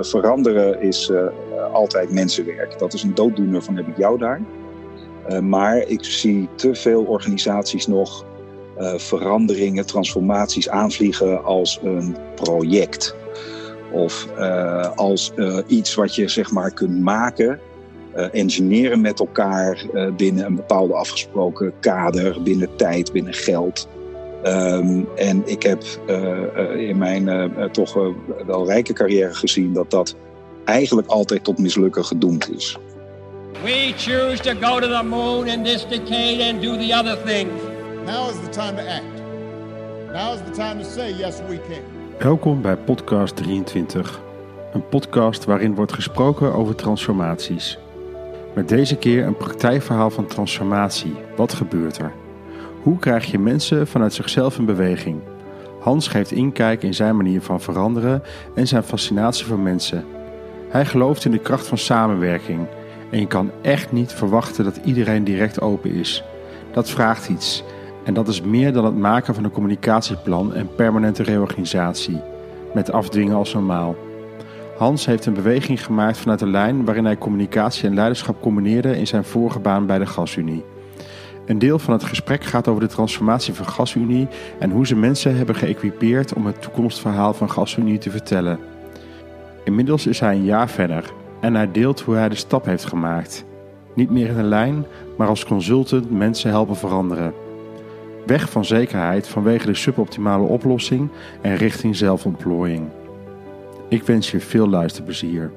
veranderen is altijd mensenwerk. Dat is een dooddoener van heb ik jou daar. maar ik zie te veel organisaties nog veranderingen, transformaties aanvliegen als een project. Of als iets wat je zeg maar kunt maken engineeren met elkaar binnen een bepaalde afgesproken kader, binnen tijd, binnen geld. Um, en ik heb uh, in mijn toch wel rijke carrière gezien dat dat eigenlijk altijd tot mislukken gedoemd is. We choose to go to the moon in this decade and do the other things. Now is the time to act. Now is the time to say yes we can. Welkom bij podcast 23. Een podcast waarin wordt gesproken over transformaties. Met deze keer een praktijkverhaal van transformatie. Wat gebeurt er? Hoe krijg je mensen vanuit zichzelf in beweging? Hans geeft inkijk in zijn manier van veranderen en zijn fascinatie voor mensen. Hij gelooft in de kracht van samenwerking en je kan echt niet verwachten dat iedereen direct open is. Dat vraagt iets en dat is meer dan het maken van een communicatieplan en permanente reorganisatie, met afdwingen als normaal. Hans heeft een beweging gemaakt vanuit de lijn waarin hij communicatie en leiderschap combineerde in zijn vorige baan bij de Gasunie. Een deel van het gesprek gaat over de transformatie van Gasunie en hoe ze mensen hebben geëquipeerd om het toekomstverhaal van Gasunie te vertellen. Inmiddels is hij een jaar verder en hij deelt hoe hij de stap heeft gemaakt. Niet meer in een lijn, maar als consultant mensen helpen veranderen. Weg van zekerheid vanwege de suboptimale oplossing en richting zelfontplooiing. Ik wens je veel luisterplezier.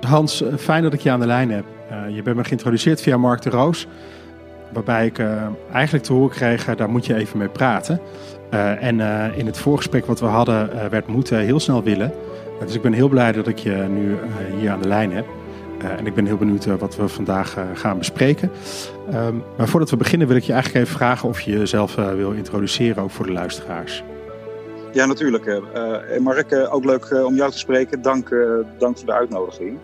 Hans, fijn dat ik je aan de lijn heb. Uh, je bent me geïntroduceerd via Mark de Roos. Waarbij ik uh, eigenlijk te horen kreeg, daar moet je even mee praten. En in het voorgesprek wat we hadden, werd moeten heel snel willen. dus ik ben heel blij dat ik je nu hier aan de lijn heb. en ik ben heel benieuwd wat we vandaag gaan bespreken. Ehm, maar voordat we beginnen wil ik je eigenlijk even vragen of je jezelf wil introduceren, ook voor de luisteraars. Ja, natuurlijk. Mark, ook leuk om jou te spreken. Dank, dank voor de uitnodiging.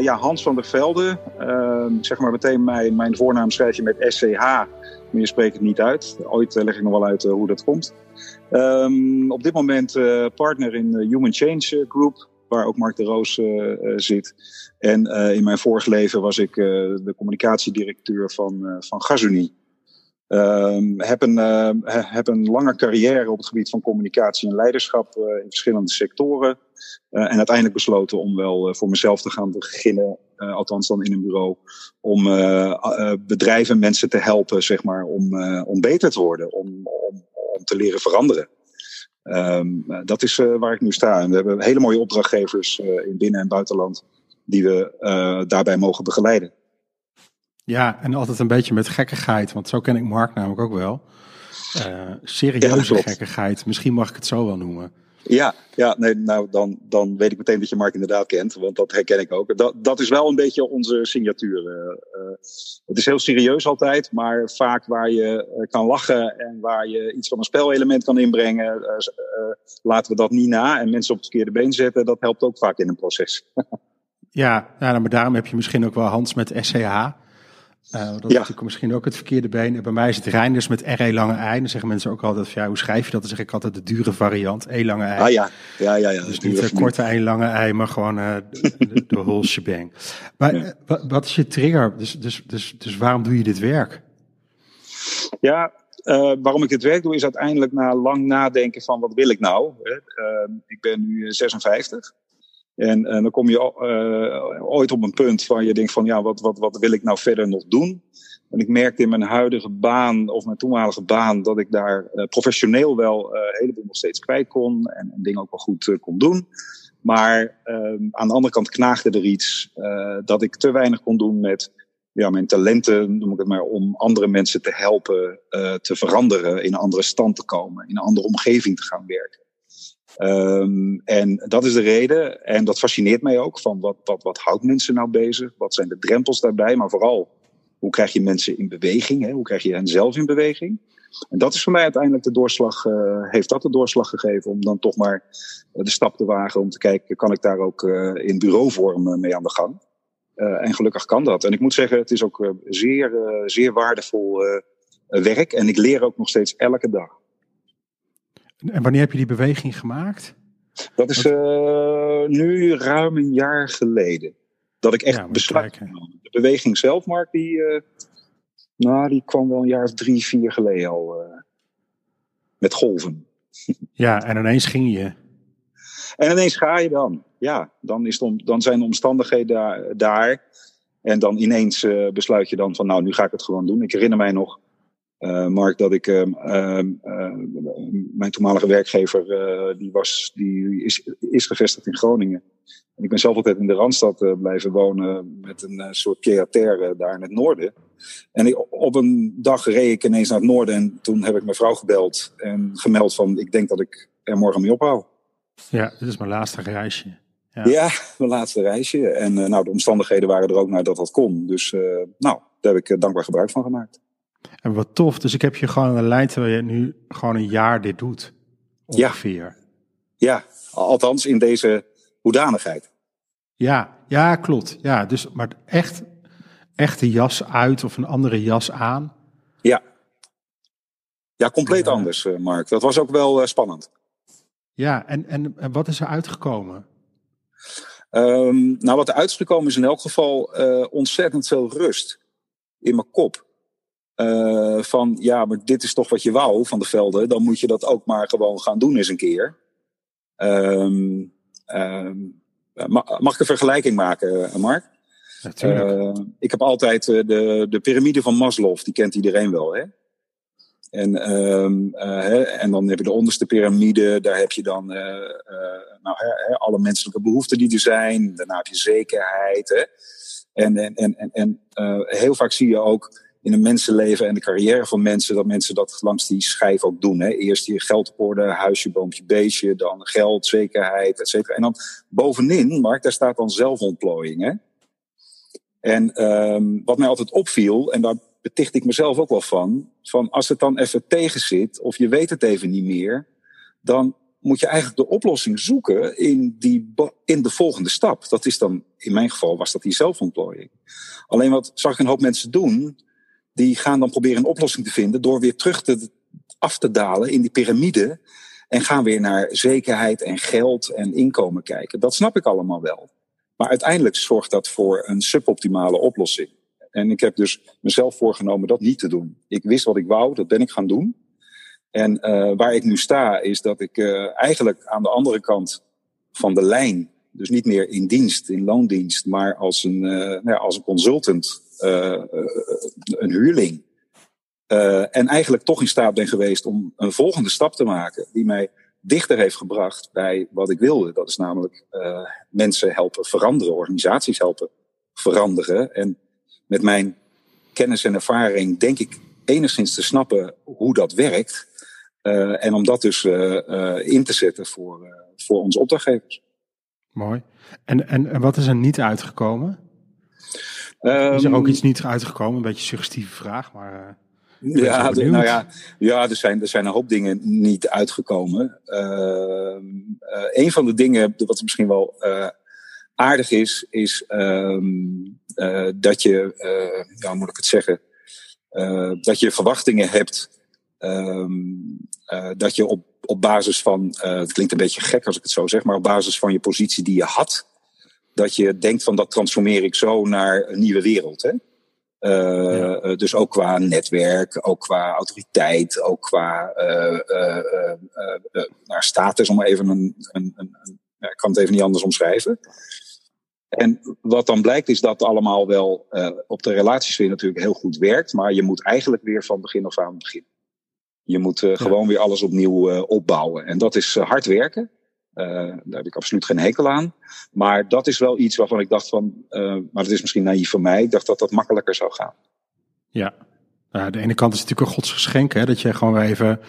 Ja, Hans van der Velde. Ehm, zeg maar meteen mijn, mijn voornaam schrijf je met SCH. Maar je spreekt het niet uit. Ooit leg ik nog wel uit hoe dat komt. Um, op dit moment partner in de Human Change Group. Waar ook Mark de Roos zit. En in mijn vorige leven was ik de communicatiedirecteur van, van Gazunie. Um, heb, een, uh, heb een lange carrière op het gebied van communicatie en leiderschap in verschillende sectoren. Uh, en uiteindelijk besloten om wel voor mezelf te gaan beginnen, althans dan in een bureau, om bedrijven en mensen te helpen, zeg maar, om, om beter te worden, om, om, om te leren veranderen. Um, dat is waar ik nu sta. En we hebben hele mooie opdrachtgevers in binnen- en buitenland die we daarbij mogen begeleiden. Ja, en altijd een beetje met gekkigheid, want zo ken ik Mark namelijk ook wel. Serieuze gekkigheid, misschien mag ik het zo wel noemen. Ja, ja nee, nou dan, dan weet ik meteen dat je Mark inderdaad kent, want dat herken ik ook. Dat, dat is wel een beetje onze signatuur. Uh, het is heel serieus altijd, maar vaak waar je kan lachen en waar je iets van een spelelement kan inbrengen, laten we dat niet na en mensen op het verkeerde been zetten. Dat helpt ook vaak in een proces. ja, nou, maar daarom heb je misschien ook wel Hans met SCH. Uh, dat is natuurlijk misschien ook het verkeerde been. Bij mij is het Reinders met R-E lange ei. Dan zeggen mensen ook altijd ja, hoe schrijf je dat? Dan zeg ik altijd de dure variant, E lange ei. Ah ja, ja, ja. ja dus niet de korte ei, lange ei, maar gewoon uh, de, de whole shebang. Maar ja. uh, wat is je trigger? Dus, dus, dus, dus waarom doe je dit werk? Ja, waarom ik dit werk doe is uiteindelijk na lang nadenken van wat wil ik nou? ik ben nu 56. En, en dan kom je uh, ooit op een punt waar je denkt van ja, wat, wat, wat wil ik nou verder nog doen? En ik merkte in mijn huidige baan of mijn toenmalige baan dat ik daar uh, professioneel wel uh, heleboel nog steeds kwijt kon en, en dingen ook wel goed kon doen. Maar aan de andere kant knaagde er iets dat ik te weinig kon doen met ja, mijn talenten, noem ik het maar, om andere mensen te helpen te veranderen, in een andere stand te komen, in een andere omgeving te gaan werken. Um, en dat is de reden. En dat fascineert mij ook. Van wat, wat, wat houdt mensen nou bezig? Wat zijn de drempels daarbij? Maar vooral, hoe krijg je mensen in beweging? Hè? Hoe krijg je hen zelf in beweging? En dat is voor mij uiteindelijk de doorslag, uh, heeft dat de doorslag gegeven om dan toch maar de stap te wagen om te kijken, kan ik daar ook uh, in bureauvorm mee aan de gang? En gelukkig kan dat. En ik moet zeggen, het is ook zeer, zeer waardevol werk en ik leer ook nog steeds elke dag. En wanneer heb je die beweging gemaakt? Dat is uh, nu ruim een jaar geleden. Dat ik echt ja, besluit De beweging zelf, Mark, die, uh, nou, die kwam wel een jaar of drie, vier geleden al. Uh, met golven. Ja, en ineens ging je. En ineens ga je dan. Ja, dan, is om, dan zijn de omstandigheden daar, daar. En dan ineens besluit je dan van, nou, nu ga ik het gewoon doen. Ik herinner mij nog uh, Mark, dat ik uh, mijn toenmalige werkgever, die, was, die is, is gevestigd in Groningen. En ik ben zelf altijd in de Randstad blijven wonen met een soort pied daar in het noorden. En ik, op een dag reed ik ineens naar het noorden en toen heb ik mijn vrouw gebeld en gemeld van ik denk dat ik er morgen mee ophoud. Ja, dit is mijn laatste reisje. Ja, ja mijn laatste reisje. En nou, de omstandigheden waren er ook naar dat dat kon. Dus nou, daar heb ik dankbaar gebruik van gemaakt. En wat tof. Dus ik heb je gewoon een lijn terwijl je nu gewoon een jaar dit doet. Ongeveer. Ja, ja althans in deze hoedanigheid. Ja, ja, klopt. Ja, dus, maar echt, echt de jas uit of een andere jas aan. Ja. Ja, compleet anders, eh, Mark. Dat was ook wel uh, spannend. Ja, en, en, en wat is er uitgekomen? Um, nou, wat er uitgekomen is in elk geval uh, ontzettend veel rust in mijn kop. Uh, van ja, maar dit is toch wat je wou van de velden. Dan moet je dat ook maar gewoon gaan doen eens een keer. Um, um, mag ik een vergelijking maken, eh, Mark? Natuurlijk. Uh, ik heb altijd de, de piramide van Maslow, die kent iedereen wel, hè? En, um, uh, en dan heb je de onderste piramide, daar heb je dan uh, nou, hè, alle menselijke behoeften die er zijn. Daarna heb je zekerheid. Hè? En, en, en, en heel vaak zie je ook in een mensenleven en de carrière van mensen, dat mensen dat langs die schijf ook doen. Hè. Eerst je geld op orde, huisje, boompje, beestje, dan geld, zekerheid, et cetera. En dan bovenin, Mark, daar staat dan zelfontplooiing. Hè. En um, wat mij altijd opviel, en daar beticht ik mezelf ook wel van, van als het dan even tegen zit, of je weet het even niet meer, dan moet je eigenlijk de oplossing zoeken in, die, in de volgende stap. Dat is dan, in mijn geval was dat die zelfontplooiing. Alleen wat zag ik een hoop mensen doen, die gaan dan proberen een oplossing te vinden door weer terug te, af te dalen in die piramide. En gaan weer naar zekerheid en geld en inkomen kijken. Dat snap ik allemaal wel. Maar uiteindelijk zorgt dat voor een suboptimale oplossing. En ik heb dus mezelf voorgenomen dat niet te doen. Ik wist wat ik wou, dat ben ik gaan doen. En uh, waar ik nu sta, is dat ik uh, eigenlijk aan de andere kant van de lijn, dus niet meer in dienst, in loondienst, maar als een, uh, nou ja, als een consultant een huurling. Uh, en eigenlijk toch in staat ben geweest om een volgende stap te maken die mij dichter heeft gebracht bij wat ik wilde. Dat is namelijk mensen helpen veranderen, organisaties helpen veranderen. En met mijn kennis en ervaring denk ik enigszins te snappen hoe dat werkt. En om dat dus in te zetten voor, voor onze opdrachtgevers. Mooi. En, en, en wat is er niet uitgekomen? Is er ook ehm, iets niet uitgekomen? Een beetje een suggestieve vraag, maar. Uh, ja, nou ja, ja er, zijn, er zijn een hoop dingen niet uitgekomen. Uh, uh, een van de dingen, wat misschien wel uh, aardig is, is um, dat je, ja, hoe moet ik het zeggen, dat je verwachtingen hebt. Um, dat je op, op basis van, het klinkt een beetje gek als ik het zo zeg, maar op basis van je positie die je had, dat je denkt van dat transformeer ik zo naar een nieuwe wereld. Hè? Uh, Dus ook qua netwerk, ook qua autoriteit, ook qua uh, naar status, om even een, een, een, ik kan het even niet anders omschrijven. En wat dan blijkt is dat allemaal wel op de relaties weer natuurlijk heel goed werkt, maar je moet eigenlijk weer van begin af aan beginnen. Je moet gewoon weer alles opnieuw opbouwen. En dat is hard werken. Uh, daar heb ik absoluut geen hekel aan. Maar dat is wel iets waarvan ik dacht van, uh, maar dat is misschien naïef voor mij. Ik dacht dat dat makkelijker zou gaan. Ja. Uh, de ene kant is natuurlijk een godsgeschenk, hè, dat je gewoon weer even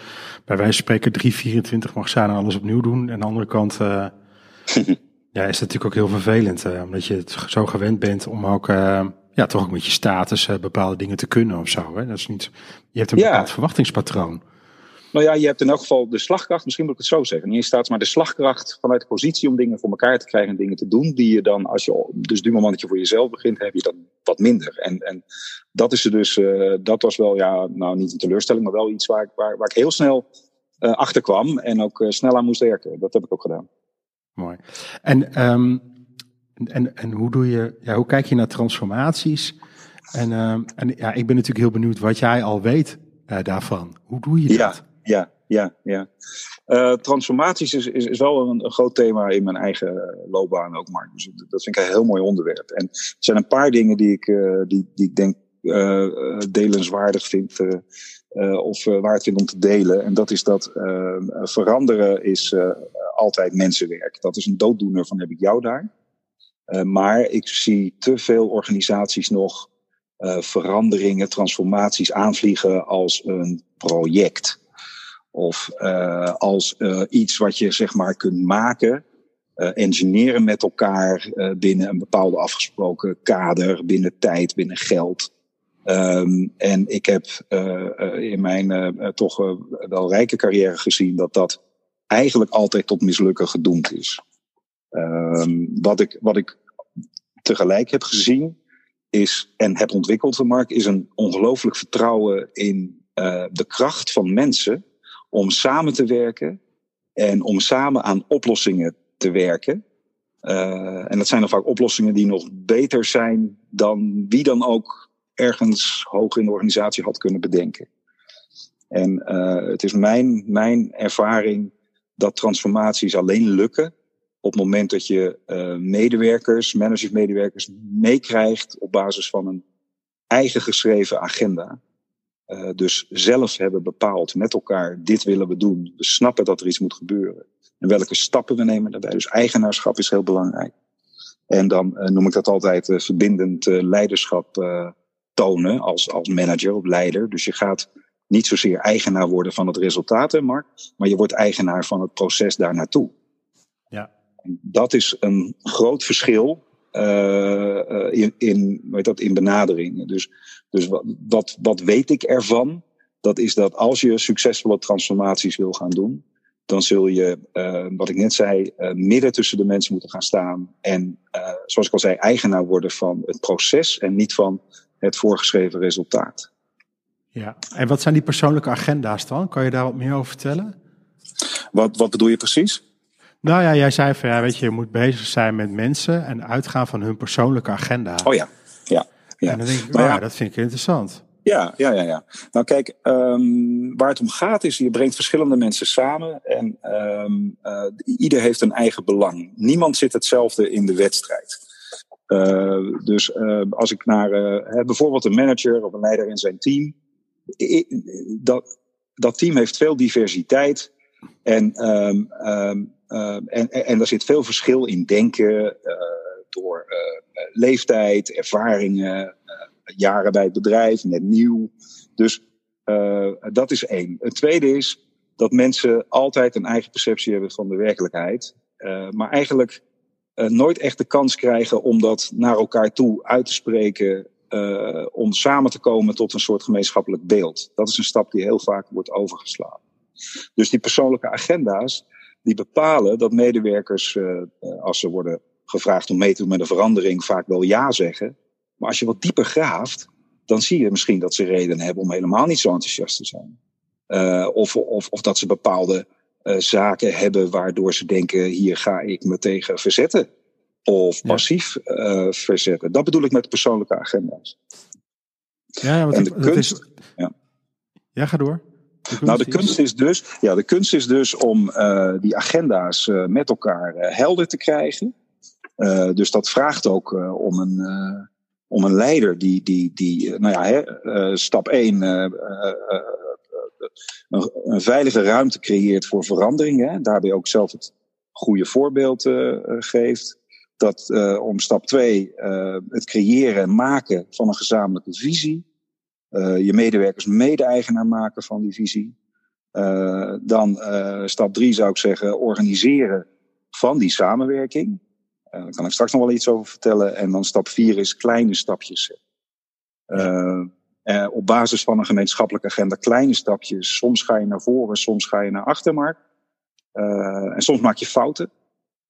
bij wijze van spreken 324 mag zijn en alles opnieuw doen. En aan de andere kant ja, is het natuurlijk ook heel vervelend, omdat je het zo gewend bent om ook ja, toch ook met je status bepaalde dingen te kunnen of zo. Hè. Dat is niet, je hebt een ja. bepaald verwachtingspatroon. Nou ja, je hebt in elk geval de slagkracht, misschien moet ik het zo zeggen. Niet in staat, maar de slagkracht vanuit de positie om dingen voor elkaar te krijgen en dingen te doen. Die je dan, als je, dus du moment dat je voor jezelf begint, heb je dat wat minder. En, en dat is er dus, uh, dat was wel, ja, nou niet een teleurstelling, maar wel iets waar ik, waar, waar ik heel snel achterkwam en ook snel aan moest werken. Dat heb ik ook gedaan. Mooi. En, um, en, en hoe, doe je, ja, hoe kijk je naar transformaties? En, um, en ja, ik ben natuurlijk heel benieuwd wat jij al weet daarvan. Hoe doe je dat? Ja, ja, ja. Uh, transformaties is, is, wel een, groot thema in mijn eigen loopbaan ook, maar dus dat vind ik een heel mooi onderwerp. En er zijn een paar dingen die ik, uh, die, die ik denk delenswaardig vind, of waard vind om te delen. En dat is dat veranderen is altijd mensenwerk. Dat is een dooddoener van heb ik jou daar. maar ik zie te veel organisaties nog veranderingen, transformaties aanvliegen als een project. Of uh, als uh, iets wat je zeg maar kunt maken, uh, engineeren met elkaar binnen een bepaalde afgesproken kader, binnen tijd, binnen geld. Um, en ik heb in mijn toch wel rijke carrière gezien dat dat eigenlijk altijd tot mislukken gedoemd is. Um, wat, ik, wat ik tegelijk heb gezien is, en heb ontwikkeld Mark, is een ongelooflijk vertrouwen in de kracht van mensen om samen te werken en om samen aan oplossingen te werken. Uh, en dat zijn dan vaak oplossingen die nog beter zijn dan wie dan ook ergens hoog in de organisatie had kunnen bedenken. En uh, het is mijn, mijn ervaring dat transformaties alleen lukken op het moment dat je uh, medewerkers, managers, medewerkers meekrijgt op basis van een eigen geschreven agenda. Uh, dus zelf hebben bepaald met elkaar, dit willen we doen. We snappen dat er iets moet gebeuren. En welke stappen we nemen daarbij. Dus eigenaarschap is heel belangrijk. En dan uh, noem ik dat altijd uh, verbindend leiderschap tonen als, als manager of leider. Dus je gaat niet zozeer eigenaar worden van het resultaat, Mark, maar je wordt eigenaar van het proces daar naartoe. Ja. Dat is een groot verschil in, in, weet dat, in benaderingen. Dus dus wat, wat, wat weet ik ervan? Dat is dat als je succesvolle transformaties wil gaan doen, dan zul je, uh, wat ik net zei, uh, midden tussen de mensen moeten gaan staan. En uh, zoals ik al zei, eigenaar worden van het proces en niet van het voorgeschreven resultaat. Ja, en wat zijn die persoonlijke agenda's dan? Kan je daar wat meer over vertellen? Wat, wat bedoel je precies? Nou ja, jij zei van ja, weet je, je moet bezig zijn met mensen en uitgaan van hun persoonlijke agenda. Oh ja, ja ja. En dan denk ik, nou ja, dat vind ik interessant. Ja, ja, ja, ja. Nou kijk, um, waar het om gaat is, je brengt verschillende mensen samen en um, uh, ieder heeft een eigen belang. Niemand zit hetzelfde in de wedstrijd. Uh, dus uh, als ik naar bijvoorbeeld een manager of een leider in zijn team, dat, dat team heeft veel diversiteit en, um, en, en er zit veel verschil in denken door uh, leeftijd, ervaringen, uh, jaren bij het bedrijf, net nieuw. Dus dat is één. Het tweede is dat mensen altijd een eigen perceptie hebben van de werkelijkheid. maar eigenlijk nooit echt de kans krijgen om dat naar elkaar toe uit te spreken. om samen te komen tot een soort gemeenschappelijk beeld. Dat is een stap die heel vaak wordt overgeslagen. Dus die persoonlijke agenda's, die bepalen dat medewerkers, als ze worden gevraagd om mee te doen met een verandering vaak wel ja zeggen. Maar als je wat dieper graaft, dan zie je misschien dat ze reden hebben om helemaal niet zo enthousiast te zijn. Uh, of, of, of dat ze bepaalde uh, zaken hebben waardoor ze denken, hier ga ik me tegen verzetten. Of passief uh, verzetten. Dat bedoel ik met persoonlijke agenda's. Ja, want en de kunst. Is, ja. ja, ga door. Nou, de kunst is dus, ja, de kunst is dus om die agenda's met elkaar helder te krijgen. Dus dat vraagt ook om, een, om een leider die, die, die nou ja, hè, stap 1, een, een, veilige ruimte creëert voor veranderingen. Daarbij ook zelf het goede voorbeeld geeft. Dat om stap 2 het creëren en maken van een gezamenlijke visie. Je medewerkers mede-eigenaar maken van die visie. dan stap 3 zou ik zeggen, organiseren van die samenwerking. Daar kan ik straks nog wel iets over vertellen. En dan stap vier is kleine stapjes. Op basis van een gemeenschappelijke agenda kleine stapjes. Soms ga je naar voren, soms ga je naar achter, maar. en soms maak je fouten.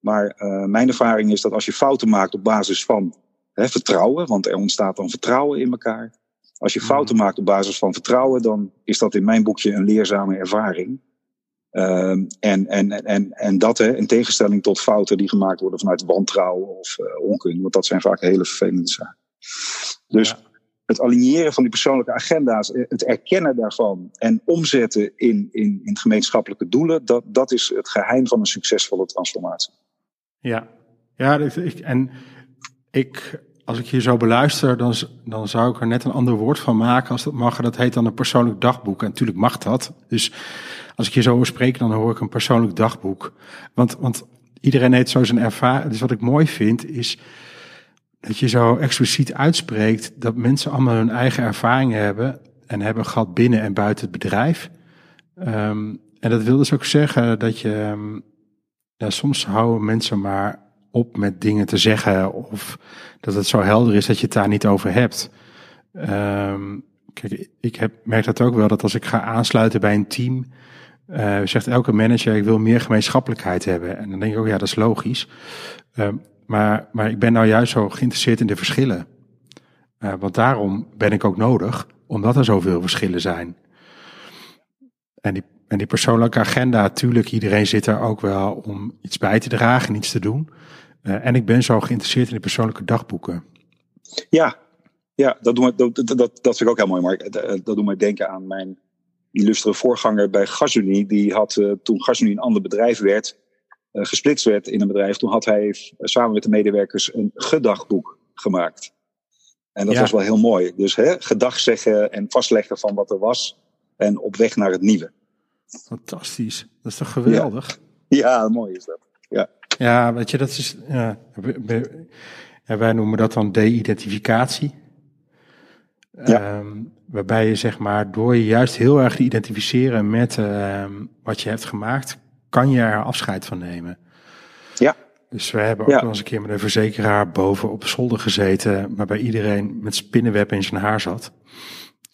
Maar mijn ervaring is dat als je fouten maakt op basis van hè, vertrouwen, want er ontstaat dan vertrouwen in elkaar. Als je fouten mhm. maakt op basis van vertrouwen, dan is dat in mijn boekje een leerzame ervaring. Ehm, en, en, en, en dat hè, in tegenstelling tot fouten die gemaakt worden vanuit wantrouwen of uh, onkunde. Want dat zijn vaak hele vervelende zaken. Dus het aligneren van die persoonlijke agenda's, eh, het erkennen daarvan en omzetten in, in, in gemeenschappelijke doelen, dat, dat is het geheim van een succesvolle transformatie. Ja, ja en ik, als ik je zo beluister, dan, dan zou ik er net een ander woord van maken als dat mag. Dat heet dan een persoonlijk dagboek. En natuurlijk mag dat. Dus als ik je zo hoor spreken, dan hoor ik een persoonlijk dagboek. Want, want iedereen heeft zo zijn ervaring. Dus wat ik mooi vind, is dat je zo expliciet uitspreekt dat mensen allemaal hun eigen ervaringen hebben en hebben gehad binnen en buiten het bedrijf. Um, en dat wil dus ook zeggen dat je, um, ja, soms houden mensen maar op met dingen te zeggen of dat het zo helder is dat je het daar niet over hebt. Um, kijk, ik heb, merk dat ook wel dat als ik ga aansluiten bij een team, uh, zegt elke manager, ik wil meer gemeenschappelijkheid hebben. En dan denk ik ook, ja, dat is logisch. Um, maar, maar ik ben nou juist zo geïnteresseerd in de verschillen. Uh, want daarom ben ik ook nodig, omdat er zoveel verschillen zijn. En die, en die persoonlijke agenda, natuurlijk, iedereen zit er ook wel om iets bij te dragen en iets te doen. Uh, en ik ben zo geïnteresseerd in die persoonlijke dagboeken. Ja, ja dat, doet dat, dat, dat vind ik ook heel mooi, Mark. Dat, dat doet mij denken aan mijn illustere voorganger bij Gasunie. Die had, toen Gasunie een ander bedrijf werd, gesplitst werd in een bedrijf, toen had hij samen met de medewerkers een gedagboek gemaakt. En dat was wel heel mooi. Dus hè, gedag zeggen en vastleggen van wat er was en op weg naar het nieuwe. Fantastisch. Dat is toch geweldig? Ja, ja mooi is dat. Ja. Ja, weet je, dat is. Ja, wij noemen dat dan de-identificatie. Ja. Um, waarbij je zeg maar door je juist heel erg te identificeren met um, wat je hebt gemaakt, kan je er afscheid van nemen. Ja. Dus we hebben ook ja. wel eens een keer met een verzekeraar boven op zolder gezeten, waarbij iedereen met spinnenweb in zijn haar zat.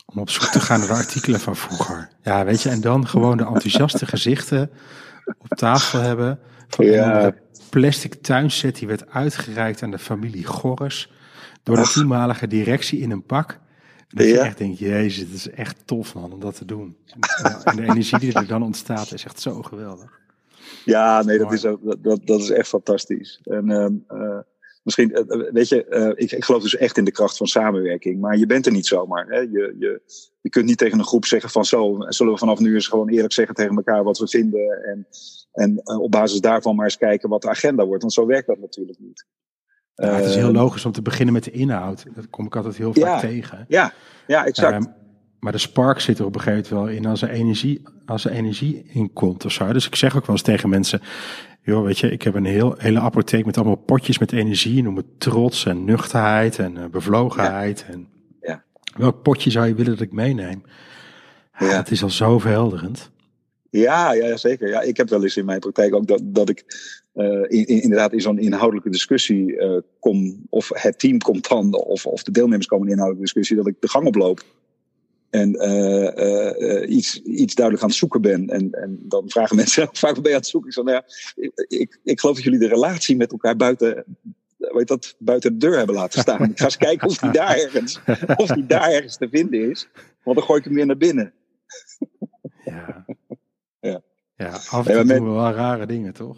Om op zoek te gaan naar de artikelen van vroeger. Ja, weet je, en dan gewoon de enthousiaste gezichten op tafel hebben. Van ja. een plastic tuinset die werd uitgereikt aan de familie Gorres. Door de toenmalige directie in een pak. Dat ja. je echt denkt, jezus, het is echt tof man om dat te doen. En de energie die er dan ontstaat is echt zo geweldig. Ja, nee, dat is, ook, dat, dat is echt fantastisch. En uh, misschien, uh, weet je, uh, ik, ik geloof dus echt in de kracht van samenwerking. Maar je bent er niet zomaar. Hè? Je, je, je kunt niet tegen een groep zeggen van zo, zullen we vanaf nu eens gewoon eerlijk zeggen tegen elkaar wat we vinden. En, en op basis daarvan maar eens kijken wat de agenda wordt. Want zo werkt dat natuurlijk niet. Ja, het is heel ehm, logisch om te beginnen met de inhoud. Dat kom ik altijd heel vaak ja, tegen. Ja, ja exact. Um, maar de spark zit er op een gegeven moment wel in als er energie, als er energie in komt of zo. Dus ik zeg ook wel eens tegen mensen, joh, weet je, ik heb een heel, hele apotheek met allemaal potjes met energie. Noem het trots en nuchterheid en uh, bevlogenheid. Ja. En. Welk potje zou je willen dat ik meeneem? Ja, ja. Het is al zo verhelderend. Ja, ja, zeker. Ja, ik heb wel eens in mijn praktijk ook dat, dat ik uh, in, in, inderdaad in zo'n inhoudelijke discussie uh, kom, of het team komt dan, of, of de deelnemers komen in een inhoudelijke discussie, dat ik de gang oploop en uh, uh, iets, iets duidelijk aan het zoeken ben. En, en dan vragen mensen vaak ben je aan het zoeken. Ik, zeg, nou ja, ik, ik, ik, geloof dat jullie de relatie met elkaar buiten, weet dat, buiten de deur hebben laten staan. ik ga eens kijken of die daar ergens, of die daar ergens te vinden is. Want dan gooi ik hem weer naar binnen. ja. ja. Ja, af en toe doen we wel rare dingen, toch?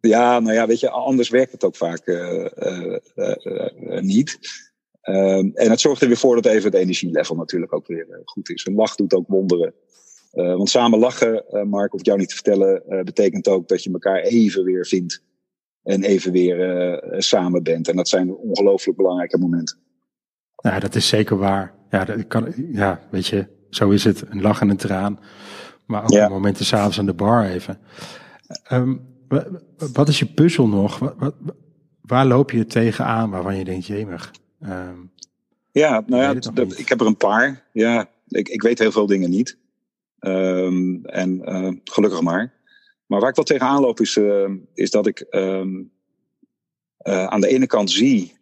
Ja, nou ja, weet je, anders werkt het ook vaak uh, niet. Um, en het zorgt er weer voor dat even het energielevel natuurlijk ook weer goed is. Een lach doet ook wonderen. Want samen lachen, Mark, of jou niet te vertellen, betekent ook dat je elkaar even weer vindt. En even weer samen bent. En dat zijn ongelooflijk belangrijke momenten. Ja, dat is zeker waar. Ja, dat kan, ja, weet je, zo is het. Een lach en een traan. Maar ook ja. momenten s'avonds aan de bar even. Um, wat is je puzzel nog? Wat, wat, waar loop je tegenaan waarvan je denkt, jemig? Um, ja, nou ja, dat, ik heb er een paar. Ja, ik, ik weet heel veel dingen niet. Um, en uh, gelukkig maar. Maar waar ik wel tegenaan loop is, uh, is dat ik um, uh, aan de ene kant zie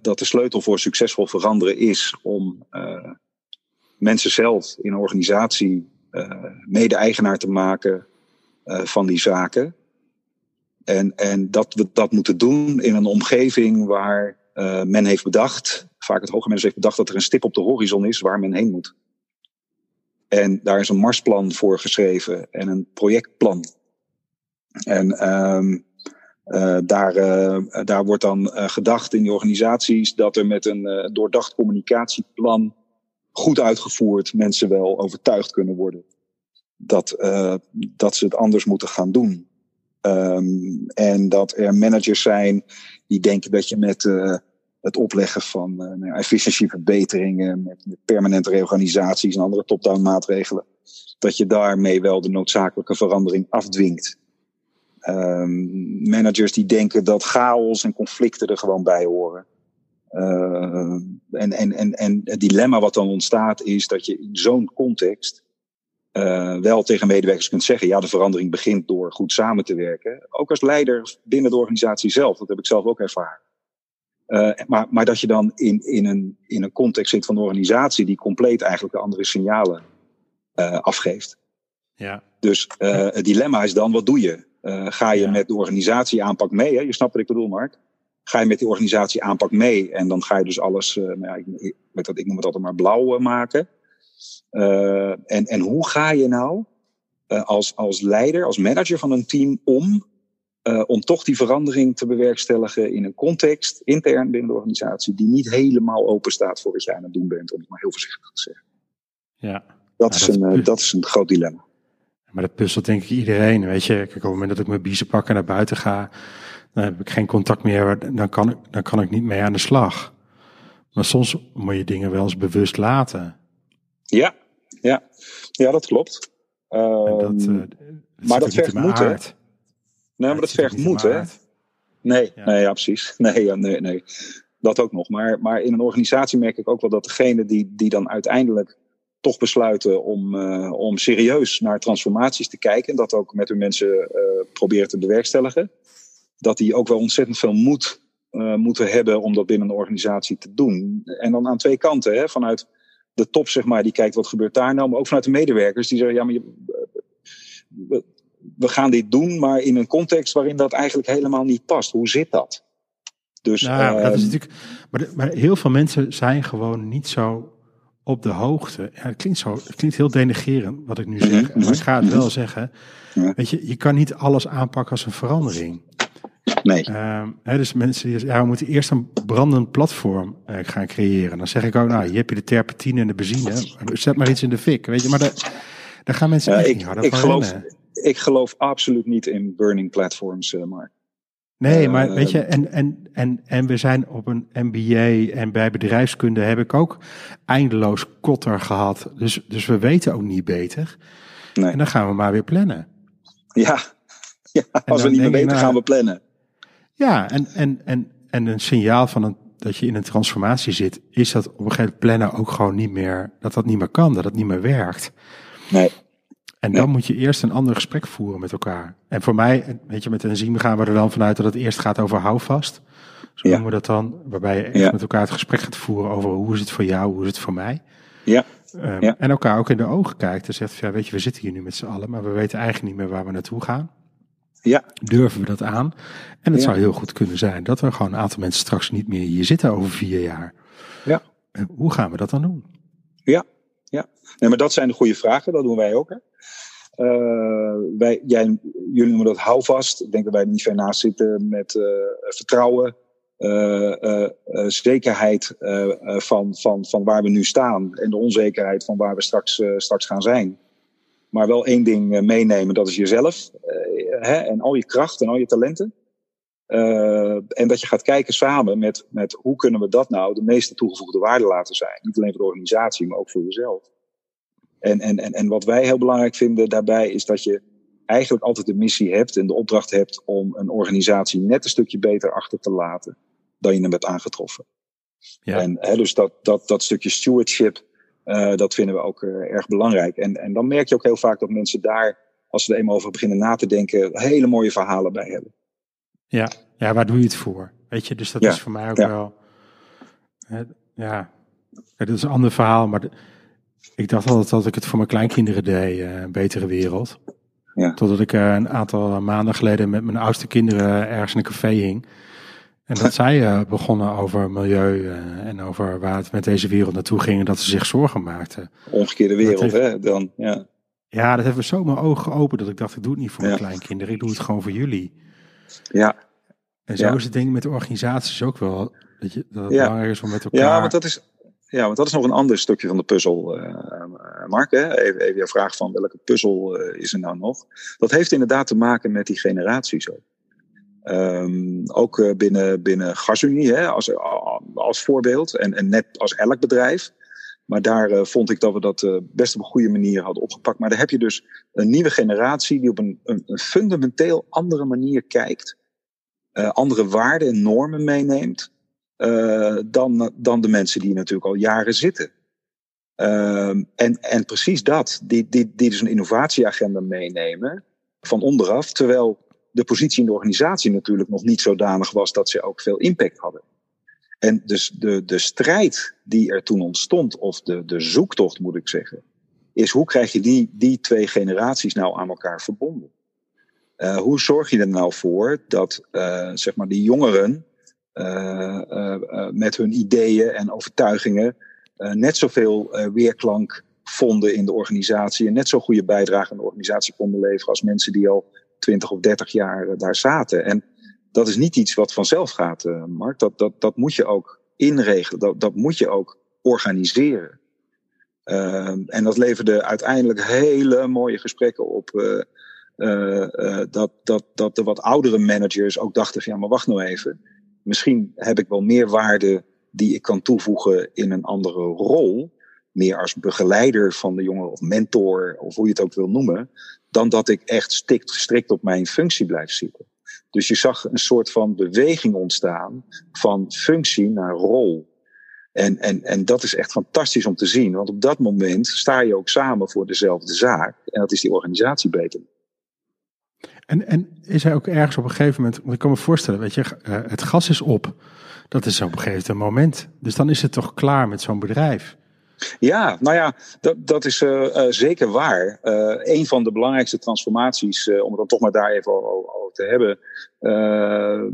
dat de sleutel voor succesvol veranderen is om mensen zelf in een organisatie mede-eigenaar te maken van die zaken. En, en dat we dat moeten doen in een omgeving waar men heeft bedacht, vaak het hoge mensen heeft bedacht dat er een stip op de horizon is waar men heen moet. En daar is een marsplan voor geschreven en een projectplan. En um, uh, daar, uh, daar wordt dan uh, gedacht in die organisaties dat er met een doordacht communicatieplan goed uitgevoerd mensen wel overtuigd kunnen worden dat, dat ze het anders moeten gaan doen. Um, en dat er managers zijn die denken dat je met het opleggen van nou, efficiëntieverbeteringen, met permanente reorganisaties en andere top-down maatregelen, dat je daarmee wel de noodzakelijke verandering afdwingt. Um, managers die denken dat chaos en conflicten er gewoon bij horen. Uh, en, en, en, en het dilemma wat dan ontstaat is dat je in zo'n context uh, wel tegen medewerkers kunt zeggen, ja, de verandering begint door goed samen te werken. Ook als leider binnen de organisatie zelf, dat heb ik zelf ook ervaren. Uh, maar, maar dat je dan in, in, een, in een context zit van de organisatie die compleet eigenlijk de andere signalen afgeeft. Ja. Dus het dilemma is dan, wat doe je? Uh, ga je met de organisatie aanpak mee? Hè? Je snapt wat ik bedoel, Mark. Ga je met die organisatie aanpak mee en dan ga je dus alles, uh, nou ja, ik, ik, weet dat, ik noem het altijd maar blauw uh, maken. en, en hoe ga je nou als, als leider, als manager van een team om, om toch die verandering te bewerkstelligen in een context, intern binnen de organisatie, die niet helemaal open staat voor wat jij aan het doen bent, om het maar heel voorzichtig te zeggen. Ja. Dat, is, een, dat is een groot dilemma. Maar dat puzzelt denk ik iedereen. Weet je, kijk, op het moment dat ik mijn biezen pak en naar buiten ga, dan heb ik geen contact meer, dan kan ik, dan kan ik niet mee aan de slag. Maar soms moet je dingen wel eens bewust laten. Ja, ja, ja dat klopt. Uh, dat, uh, maar dat vergt moed, hè? Nee, maar dat vergt moed, hè? Nee, ja. nee, ja, precies. Nee, nee, nee. Dat ook nog. Maar, maar in een organisatie merk ik ook wel dat degene die, die dan uiteindelijk toch besluiten om, uh, om serieus naar transformaties te kijken. En dat ook met hun mensen uh, proberen te bewerkstelligen. Dat die ook wel ontzettend veel moed uh, moeten hebben om dat binnen een organisatie te doen. En dan aan twee kanten. Hè, vanuit de top, zeg maar, die kijkt wat gebeurt daar nou. Maar ook vanuit de medewerkers die zeggen, ja, maar je, we, we gaan dit doen, maar in een context waarin dat eigenlijk helemaal niet past. Hoe zit dat? Dus, nou, dat is ehm, natuurlijk, maar, maar heel veel mensen zijn gewoon niet zo op de hoogte. Ja, het klinkt zo, het klinkt heel denigerend wat ik nu mhm, zeg. Maar mhm. ik ga het wel zeggen. Weet je, je kan niet alles aanpakken als een verandering. Nee. Uh, hè, dus mensen die zeggen, ja, we moeten eerst een brandend platform uh, gaan creëren. Dan zeg ik ook, nou, hier heb je de terpentine en de benzine. Zet maar iets in de fik, weet je. Maar daar, daar gaan mensen ja, ik, niet harder ik geloof, Ik geloof absoluut niet in burning platforms, uh, Mark. Nee, maar uh, weet je, en, en, en, en we zijn op een MBA en bij bedrijfskunde heb ik ook eindeloos kotter gehad. Dus, dus we weten ook niet beter. Nee. En dan gaan we maar weer plannen. Ja, ja als we niet meer weten, nou, gaan we plannen. Ja, en, en, en, en een signaal van een, dat je in een transformatie zit, is dat op een gegeven moment plannen ook gewoon niet meer, dat dat niet meer kan, dat het niet meer werkt. Nee. En dan moet je eerst een ander gesprek voeren met elkaar. En voor mij, weet je, met een enzym gaan we er dan vanuit dat het eerst gaat over houvast. Zo noemen we dat dan. Waarbij je echt met elkaar het gesprek gaat voeren over hoe is het voor jou, hoe is het voor mij. Ja. Um, ja. En elkaar ook in de ogen kijkt en zegt, ja, weet je, we zitten hier nu met z'n allen, maar we weten eigenlijk niet meer waar we naartoe gaan. Ja. Durven we dat aan? En het zou heel goed kunnen zijn dat er gewoon een aantal mensen straks niet meer hier zitten over vier jaar. Ja. En hoe gaan we dat dan doen? Ja, ja. Nee, maar dat zijn de goede vragen, dat doen wij ook. Hè? Uh, wij, jij, jullie noemen dat houvast. Ik denk dat wij er niet ver naast zitten met uh, vertrouwen, uh, zekerheid van, van, van waar we nu staan en de onzekerheid van waar we straks, straks gaan zijn. Maar wel één ding meenemen, dat is jezelf hè, en al je kracht en al je talenten. En dat je gaat kijken samen met, met hoe kunnen we dat nou de meeste toegevoegde waarde laten zijn. Niet alleen voor de organisatie, maar ook voor jezelf. En, en, en, en wat wij heel belangrijk vinden daarbij is dat je eigenlijk altijd de missie hebt en de opdracht hebt om een organisatie net een stukje beter achter te laten dan je hem hebt aangetroffen. Ja. En hè, dus dat, dat, dat stukje stewardship, uh, dat vinden we ook uh, erg belangrijk. En, en dan merk je ook heel vaak dat mensen daar, als ze er eenmaal over beginnen na te denken, hele mooie verhalen bij hebben. Ja, ja waar doe je het voor? Weet je, dus dat ja. is voor mij ook ja. wel. Hè, ja, dat is een ander verhaal, maar de, ik dacht altijd dat ik het voor mijn kleinkinderen deed, uh, een betere wereld. Ja. Totdat ik uh, een aantal maanden geleden met mijn oudste kinderen ergens in een café hing. En dat zij begonnen over milieu en over waar het met deze wereld naartoe ging en dat ze zich zorgen maakten. Omgekeerde wereld, hè? Dan, ja. ja, dat hebben zo mijn ogen geopend dat ik dacht, ik doe het niet voor mijn kleinkinderen, ik doe het gewoon voor jullie. Ja. En zo is het ding met de organisaties ook wel. Dat, je, dat het belangrijk is om met elkaar... Ja, want dat is, ja, want dat is nog een ander stukje van de puzzel, uh, Mark. Hè? Even, even jouw vraag van welke puzzel uh, is er nou nog? Dat heeft inderdaad te maken met die generaties ook. Um, ook binnen, binnen GasUnie hè, als, als voorbeeld. En, en net als elk bedrijf. Maar daar uh, vond ik dat we dat uh, best op een goede manier hadden opgepakt. Maar daar heb je dus een nieuwe generatie die op een, een, een fundamenteel andere manier kijkt. Uh, andere waarden en normen meeneemt. dan, dan de mensen die natuurlijk al jaren zitten. Ehm, en, en precies dat, die, die, die dus een innovatieagenda meenemen van onderaf. Terwijl de positie in de organisatie natuurlijk nog niet zodanig was dat ze ook veel impact hadden. En dus de, de strijd die er toen ontstond, of de, de zoektocht moet ik zeggen, is hoe krijg je die, die twee generaties nou aan elkaar verbonden? Uh, hoe zorg je er nou voor dat uh, zeg maar die jongeren uh, met hun ideeën en overtuigingen net zoveel weerklank vonden in de organisatie en net zo goede bijdrage aan de organisatie konden leveren als mensen die al 20 of 30 jaar daar zaten? En dat is niet iets wat vanzelf gaat, uh, Mark. Dat, dat, dat moet je ook inregelen. Dat, dat moet je ook organiseren. Uh, en dat leverde uiteindelijk hele mooie gesprekken op. Uh, dat, dat, dat de wat oudere managers ook dachten: ja, maar wacht nou even. Misschien heb ik wel meer waarde die ik kan toevoegen in een andere rol. Meer als begeleider van de jongeren of mentor, of hoe je het ook wil noemen. Dan dat ik echt stikt, strikt op mijn functie blijf zitten. Dus je zag een soort van beweging ontstaan van functie naar rol. En, en, en dat is echt fantastisch om te zien, want op dat moment sta je ook samen voor dezelfde zaak. En dat is die organisatie beter. En, en is hij ook ergens op een gegeven moment, want ik kan me voorstellen, weet je, eh, het gas is op. Dat is op een gegeven moment. Dus dan is het toch klaar met zo'n bedrijf. Ja, nou ja, dat, dat is uh, uh, zeker waar. Uh, een van de belangrijkste transformaties, om het dan toch maar daar even over te hebben,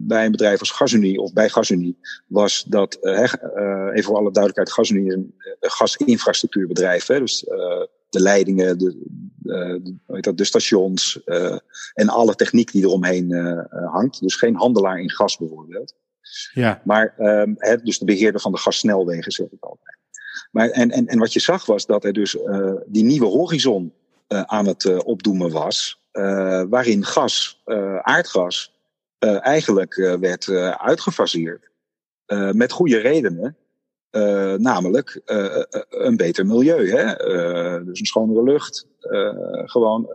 bij een bedrijf als GasUnie of bij GasUnie, was dat, even voor alle duidelijkheid, GasUnie is een gasinfrastructuurbedrijf. Hè, dus de leidingen, de, de, dat, de stations en alle techniek die eromheen hangt. Dus geen handelaar in gas bijvoorbeeld. Ja. Maar um, dus de beheerder van de gassnelwegen, zeg ik altijd. Maar, en, en, en wat je zag was dat er dus uh, die nieuwe horizon uh, aan het uh, opdoemen was. waarin gas, aardgas, eigenlijk werd uitgefaseerd. met goede redenen. namelijk een beter milieu. Hè? dus een schonere lucht. gewoon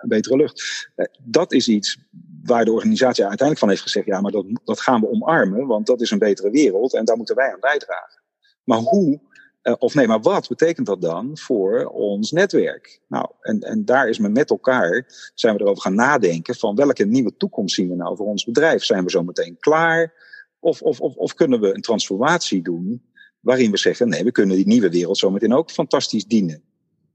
een betere lucht. dat is iets waar de organisatie uiteindelijk van heeft gezegd: ja, maar dat, dat gaan we omarmen, want dat is een betere wereld en daar moeten wij aan bijdragen. Maar hoe uh, of nee, maar wat betekent dat dan voor ons netwerk? Nou, en, en daar is men met elkaar, zijn we erover gaan nadenken van welke nieuwe toekomst zien we nou voor ons bedrijf? Zijn we zo meteen klaar? Of, of, of, of kunnen we een transformatie doen waarin we zeggen, nee, we kunnen die nieuwe wereld zo meteen ook fantastisch dienen?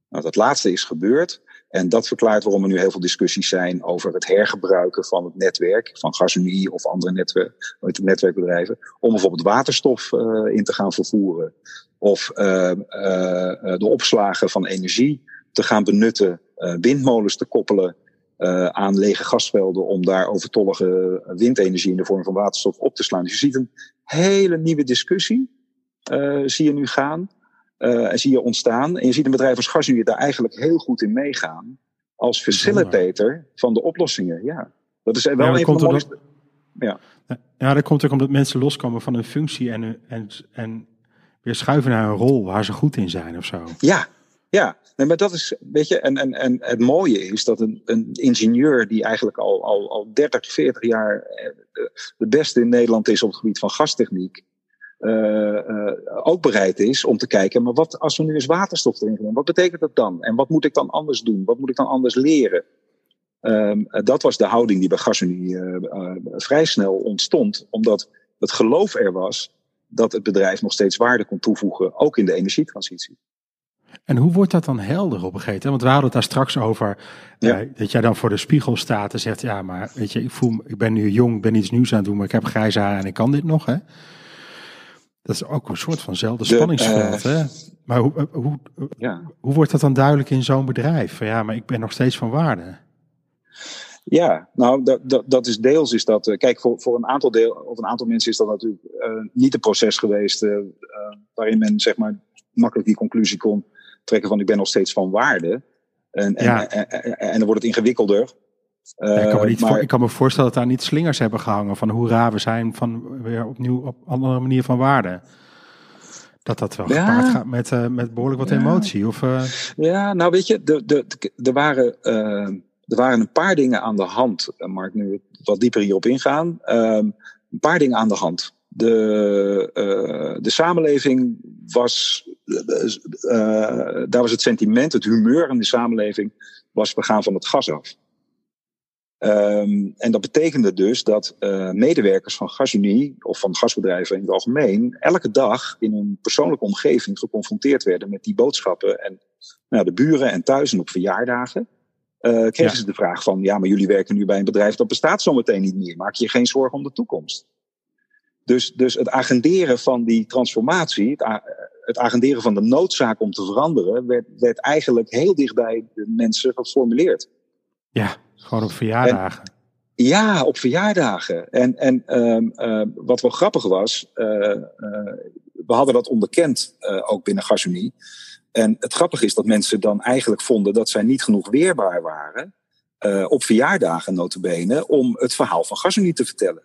Nou, dat laatste is gebeurd. En dat verklaart waarom er nu heel veel discussies zijn over het hergebruiken van het netwerk, van GasUnie of andere netwerk, netwerkbedrijven, om bijvoorbeeld waterstof uh, in te gaan vervoeren. Of uh, de opslagen van energie te gaan benutten, windmolens te koppelen aan lege gasvelden om daar overtollige windenergie in de vorm van waterstof op te slaan. Dus je ziet een hele nieuwe discussie, zie je nu gaan. En zie je ontstaan. En je ziet een bedrijf als GasUnie daar eigenlijk heel goed in meegaan. Als facilitator van de oplossingen. Ja, dat is wel ja, een van de mooiste... Ja. ja, dat komt ook omdat mensen loskomen van een functie en, en, en weer schuiven naar een rol waar ze goed in zijn of zo. Ja, ja. Nee, maar dat is, weet je, en, en, en het mooie is dat een, een ingenieur die eigenlijk al, al, al 30, 40 jaar eh, de beste in Nederland is op het gebied van gastechniek, ook bereid is om te kijken, maar wat als we nu eens waterstof erin doen, wat betekent dat dan? En wat moet ik dan anders doen? Wat moet ik dan anders leren? Um, dat was de houding die bij GasUnie uh, vrij snel ontstond, omdat het geloof er was dat het bedrijf nog steeds waarde kon toevoegen, ook in de energietransitie. En hoe wordt dat dan helder op een gegeven moment? Want we hadden het daar straks over ja. dat jij dan voor de spiegel staat en zegt: Ja, maar weet je, ik, voel, ik ben nu jong, ben iets nieuws aan het doen, maar ik heb grijze haar en ik kan dit nog. Hè? Dat is ook een soort vanzelfde spanningsveld. Uh, hè? Maar hoe, eh, hoe, ja. hoe wordt dat dan duidelijk in zo'n bedrijf? Van, ja, maar ik ben nog steeds van waarde. Ja, nou, dat, dat, dat is deels is dat. kijk, voor, voor een aantal deel, of een aantal mensen is dat natuurlijk uh, niet een proces geweest waarin men zeg maar makkelijk die conclusie kon trekken van ik ben nog steeds van waarde. En, en, en, en, dan wordt het ingewikkelder. Uh, ik, kan me niet maar, voor, ik kan me voorstellen dat daar niet slingers hebben gehangen van hoe raar we zijn van weer opnieuw op andere manier van waarde. Dat dat wel ja, gepaard gaat met, uh, met behoorlijk wat ja, emotie. Of, uh... Ja, nou weet je, de, de, de, er, waren, er waren een paar dingen aan de hand. Mark, nu wat dieper hierop ingaan. Ehm, een paar dingen aan de hand. De, de samenleving was, daar was het sentiment, het humeur in de samenleving, was we gaan van het gas af. Um, en dat betekende dus dat uh, medewerkers van Gasunie of van gasbedrijven in het algemeen elke dag in een persoonlijke omgeving geconfronteerd werden met die boodschappen en nou, de buren en thuis en op verjaardagen. Uh, kregen ja. ze de vraag van, ja, maar jullie werken nu bij een bedrijf dat bestaat zometeen niet meer. Maak je geen zorgen om de toekomst? Dus, dus het agenderen van die transformatie, het, het agenderen van de noodzaak om te veranderen, werd, werd eigenlijk heel dichtbij de mensen geformuleerd. Ja, gewoon op verjaardagen. En, ja, op verjaardagen. En, en um, uh, wat wel grappig was, uh, uh, we hadden dat onderkend ook binnen Gasunie. En het grappige is dat mensen dan eigenlijk vonden dat zij niet genoeg weerbaar waren op verjaardagen notabene om het verhaal van Gasunie te vertellen.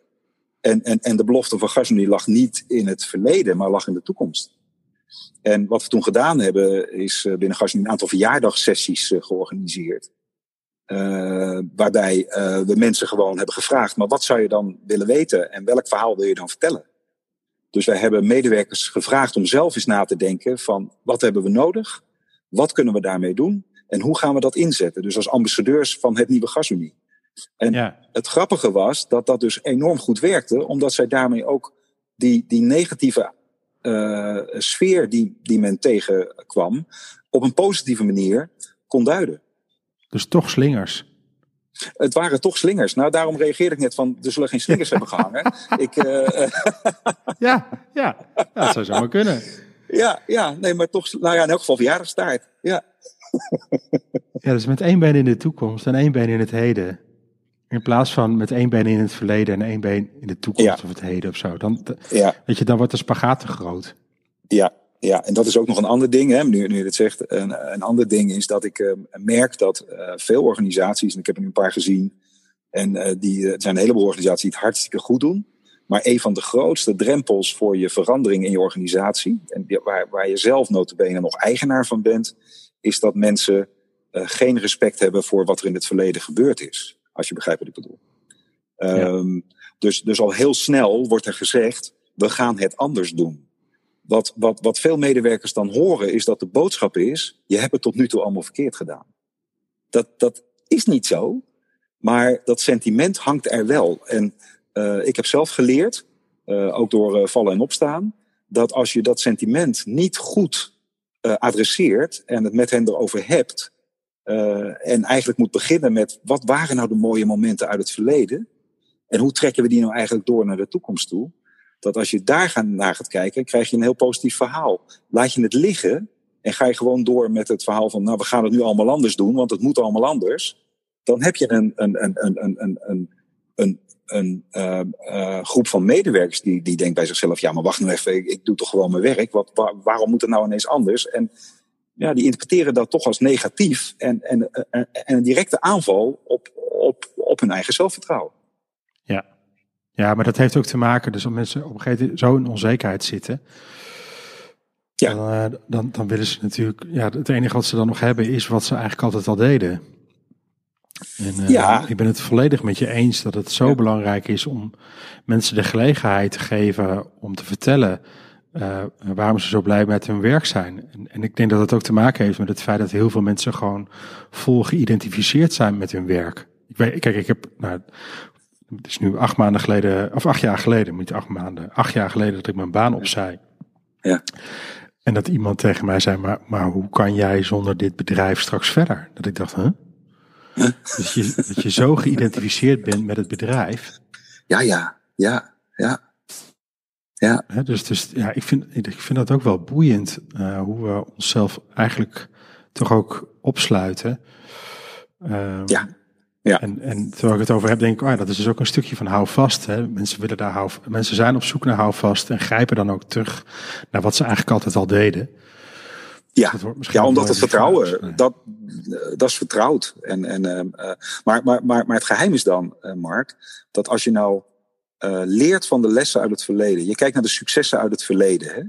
En, en, en de belofte van Gasunie lag niet in het verleden, maar lag in de toekomst. En wat we toen gedaan hebben, is binnen Gasunie een aantal verjaardagssessies georganiseerd. Uh, waarbij we mensen gewoon hebben gevraagd, maar wat zou je dan willen weten en welk verhaal wil je dan vertellen? Dus wij hebben medewerkers gevraagd om zelf eens na te denken van wat hebben we nodig? Wat kunnen we daarmee doen? En hoe gaan we dat inzetten? Dus als ambassadeurs van het nieuwe Gasunie. En ja. het grappige was dat dat dus enorm goed werkte, omdat zij daarmee ook die, die negatieve uh, sfeer die, die men tegenkwam, op een positieve manier kon duiden. Dus toch slingers. Het waren toch slingers. Nou, daarom reageerde ik net van, er zullen geen slingers hebben gehangen. Ik, uh, ja, ja, dat zou zomaar kunnen. Ja, ja, nee, maar toch, nou ja, in elk geval verjaardagstaart. Ja. ja, dus met één been in de toekomst en één been in het heden. In plaats van met één been in het verleden en één been in de toekomst ja. of het heden of zo. Dan, ja. weet je, dan wordt de spagaat te groot. Ja, ja, en dat is ook nog een ander ding, hè, nu, nu je het zegt. Een, een ander ding is dat ik uh, merk dat uh, veel organisaties, en ik heb er nu een paar gezien, en uh, die, het zijn een heleboel organisaties die het hartstikke goed doen. Maar een van de grootste drempels voor je verandering in je organisatie, en die, waar, waar je zelf notabene nog eigenaar van bent, is dat mensen geen respect hebben voor wat er in het verleden gebeurd is. Als je begrijpt wat ik bedoel. Ja. Um, dus, dus al heel snel wordt er gezegd, we gaan het anders doen. Wat, wat, wat veel medewerkers dan horen is dat de boodschap is, je hebt het tot nu toe allemaal verkeerd gedaan. Dat, dat is niet zo, maar dat sentiment hangt er wel. En uh, ik heb zelf geleerd, uh, ook door uh, vallen en opstaan, dat als je dat sentiment niet goed adresseert en het met hen erover hebt, en eigenlijk moet beginnen met wat waren nou de mooie momenten uit het verleden? En hoe trekken we die nou eigenlijk door naar de toekomst toe? Dat als je daar naar gaat kijken, krijg je een heel positief verhaal. Laat je het liggen en ga je gewoon door met het verhaal van, nou, we gaan het nu allemaal anders doen, want het moet allemaal anders. Dan heb je een, groep van medewerkers die, die denkt bij zichzelf, ja, maar wacht nou even, ik, doe toch gewoon mijn werk. Waarom moet het nou ineens anders? En ja, die interpreteren dat toch als negatief en, en, en, en een directe aanval op, op, op hun eigen zelfvertrouwen. Ja. Ja, maar dat heeft ook te maken, dus als mensen op een gegeven moment zo in onzekerheid zitten, ja. dan, uh, dan, dan willen ze natuurlijk, ja, het enige wat ze dan nog hebben is wat ze eigenlijk altijd al deden. En uh, ja. ik ben het volledig met je eens dat het zo ja. belangrijk is om mensen de gelegenheid te geven om te vertellen uh, waarom ze zo blij met hun werk zijn. En, en, ik denk dat het ook te maken heeft met het feit dat heel veel mensen gewoon vol geïdentificeerd zijn met hun werk. Ik weet, kijk, ik heb, nou, het is nu acht maanden geleden, of acht jaar geleden, niet acht maanden, acht jaar geleden dat ik mijn baan opzij. Ja. En dat iemand tegen mij zei, maar, maar hoe kan jij zonder dit bedrijf straks verder? Dat ik dacht, huh? Dat, je, dat je zo geïdentificeerd bent met het bedrijf. Ja, ja, ja, ja. Ja. dus, dus ja, ik vind, ik vind dat ook wel boeiend uh, hoe we onszelf eigenlijk toch ook opsluiten. Uh, ja. Ja. En, en terwijl ik het over heb, denk ik, ja, dat is dus ook een stukje van hou vast. Hè. Mensen, willen daar hou, mensen zijn op zoek naar hou vast en grijpen dan ook terug naar wat ze eigenlijk altijd al deden. Ja, ja omdat het vertrouwen, dat, dat is vertrouwd. En, en, uh, maar, maar, maar, maar het geheim is dan, uh, Mark, dat als je nou uh, leert van de lessen uit het verleden, je kijkt naar de successen uit het verleden. Hè?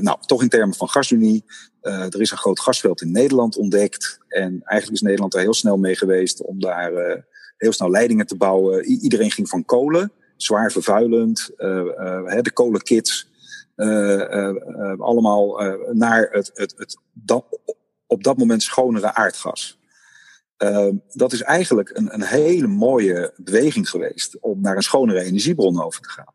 nou, toch in termen van gasunie. Er is een groot gasveld in Nederland ontdekt. En eigenlijk is Nederland er heel snel mee geweest om daar heel snel leidingen te bouwen. iedereen ging van kolen, zwaar vervuilend. de kolenkits uh, uh, allemaal naar het, het, het dat, op dat moment schonere aardgas. Ehm, dat is eigenlijk een, een hele mooie beweging geweest om naar een schonere energiebron over te gaan.